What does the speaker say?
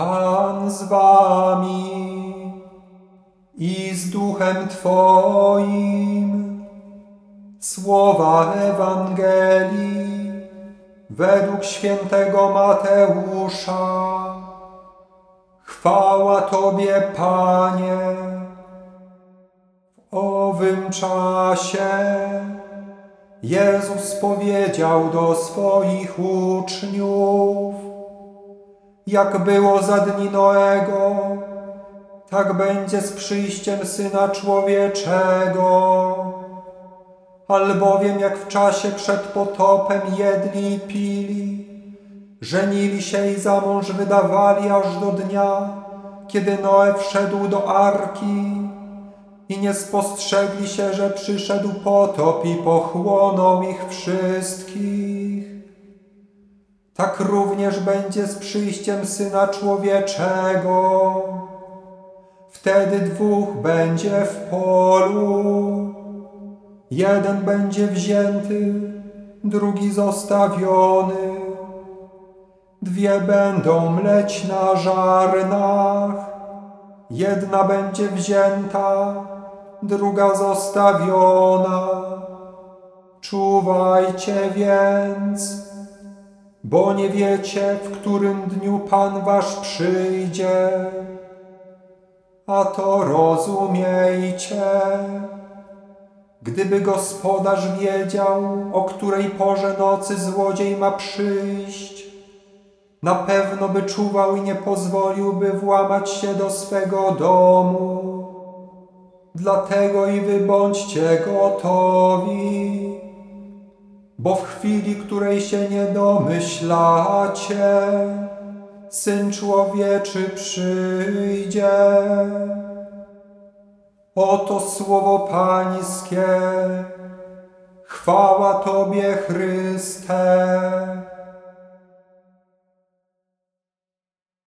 Pan z wami i z duchem Twoim. Słowa Ewangelii według świętego Mateusza. Chwała Tobie, Panie. W owym czasie Jezus powiedział do swoich uczniów, jak było za dni Noego, tak będzie z przyjściem Syna Człowieczego. Albowiem jak w czasie przed potopem jedli i pili, żenili się i za mąż wydawali aż do dnia, kiedy Noe wszedł do arki i nie spostrzegli się, że przyszedł potop i pochłonął ich wszystkich. Tak również będzie z przyjściem Syna Człowieczego. Wtedy dwóch będzie w polu. Jeden będzie wzięty, drugi zostawiony. Dwie będą mleć na żarnach. Jedna będzie wzięta, druga zostawiona. Czuwajcie więc, bo nie wiecie, w którym dniu Pan Wasz przyjdzie. A to rozumiejcie. Gdyby gospodarz wiedział, o której porze nocy złodziej ma przyjść, na pewno by czuwał i nie pozwoliłby włamać się do swego domu. Dlatego i wy bądźcie gotowi, bo w chwili, której się nie domyślacie, Syn Człowieczy przyjdzie. Oto słowo Pańskie. Chwała Tobie, Chryste.